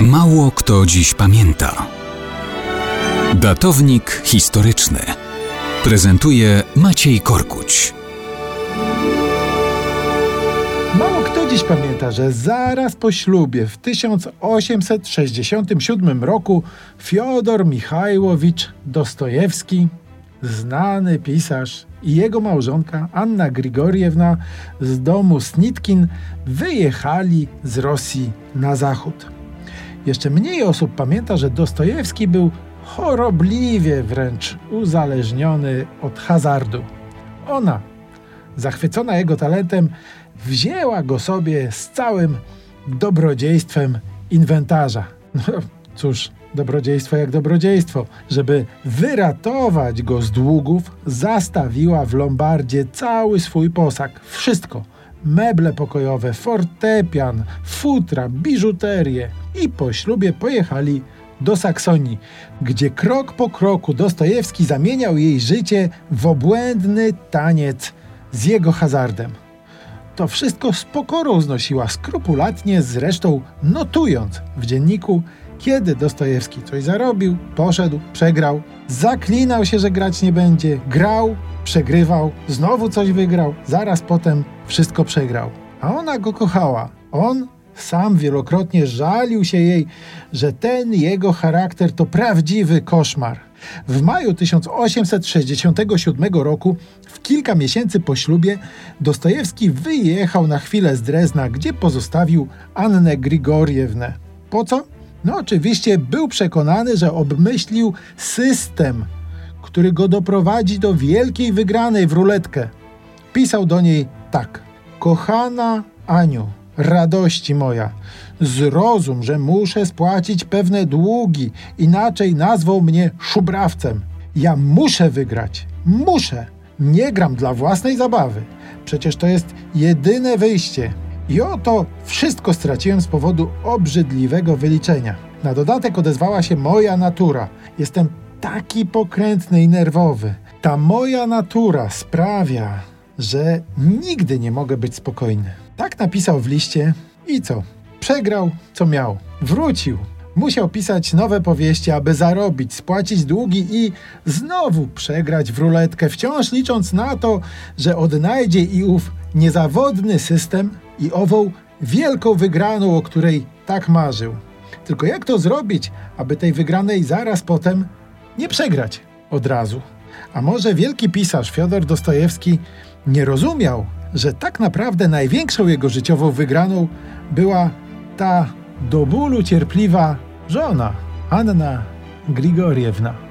Mało kto dziś pamięta. Datownik historyczny prezentuje Maciej Korkuć. Mało kto dziś pamięta, że zaraz po ślubie w 1867 roku Fiodor Michajłowicz Dostojewski, znany pisarz i jego małżonka Anna Grigoriewna z domu Snitkin wyjechali z Rosji na zachód. Jeszcze mniej osób pamięta, że Dostojewski był chorobliwie wręcz uzależniony od hazardu. Ona, zachwycona jego talentem, wzięła go sobie z całym dobrodziejstwem inwentarza. No cóż, dobrodziejstwo jak dobrodziejstwo. Żeby wyratować go z długów, zastawiła w Lombardzie cały swój posag. Wszystko. Meble pokojowe, fortepian, futra, biżuterię. I po ślubie pojechali do Saksonii, gdzie krok po kroku Dostojewski zamieniał jej życie w obłędny taniec z jego hazardem. To wszystko z pokorą znosiła, skrupulatnie zresztą notując w dzienniku, kiedy Dostojewski coś zarobił, poszedł, przegrał, zaklinał się, że grać nie będzie, grał, przegrywał, znowu coś wygrał, zaraz potem wszystko przegrał. A ona go kochała. On sam wielokrotnie żalił się jej, że ten jego charakter to prawdziwy koszmar. W maju 1867 roku, w kilka miesięcy po ślubie, Dostojewski wyjechał na chwilę z Drezna, gdzie pozostawił Annę Grigoriewnę. Po co? No oczywiście był przekonany, że obmyślił system, który go doprowadzi do wielkiej wygranej w ruletkę. Pisał do niej tak: Kochana Aniu, radości moja, zrozum, że muszę spłacić pewne długi, inaczej nazwą mnie szubrawcem. Ja muszę wygrać, muszę. Nie gram dla własnej zabawy. Przecież to jest jedyne wyjście. I oto wszystko straciłem z powodu obrzydliwego wyliczenia. Na dodatek odezwała się moja natura. Jestem taki pokrętny i nerwowy. Ta moja natura sprawia, że nigdy nie mogę być spokojny. Tak napisał w liście i co? Przegrał, co miał. Wrócił. Musiał pisać nowe powieści, aby zarobić, spłacić długi i znowu przegrać w ruletkę, wciąż licząc na to, że odnajdzie i ów niezawodny system i ową wielką wygraną, o której tak marzył. Tylko jak to zrobić, aby tej wygranej zaraz potem nie przegrać od razu? A może wielki pisarz Fiodor Dostojewski nie rozumiał, że tak naprawdę największą jego życiową wygraną była ta do bólu cierpliwa żona, Anna Grigoriewna.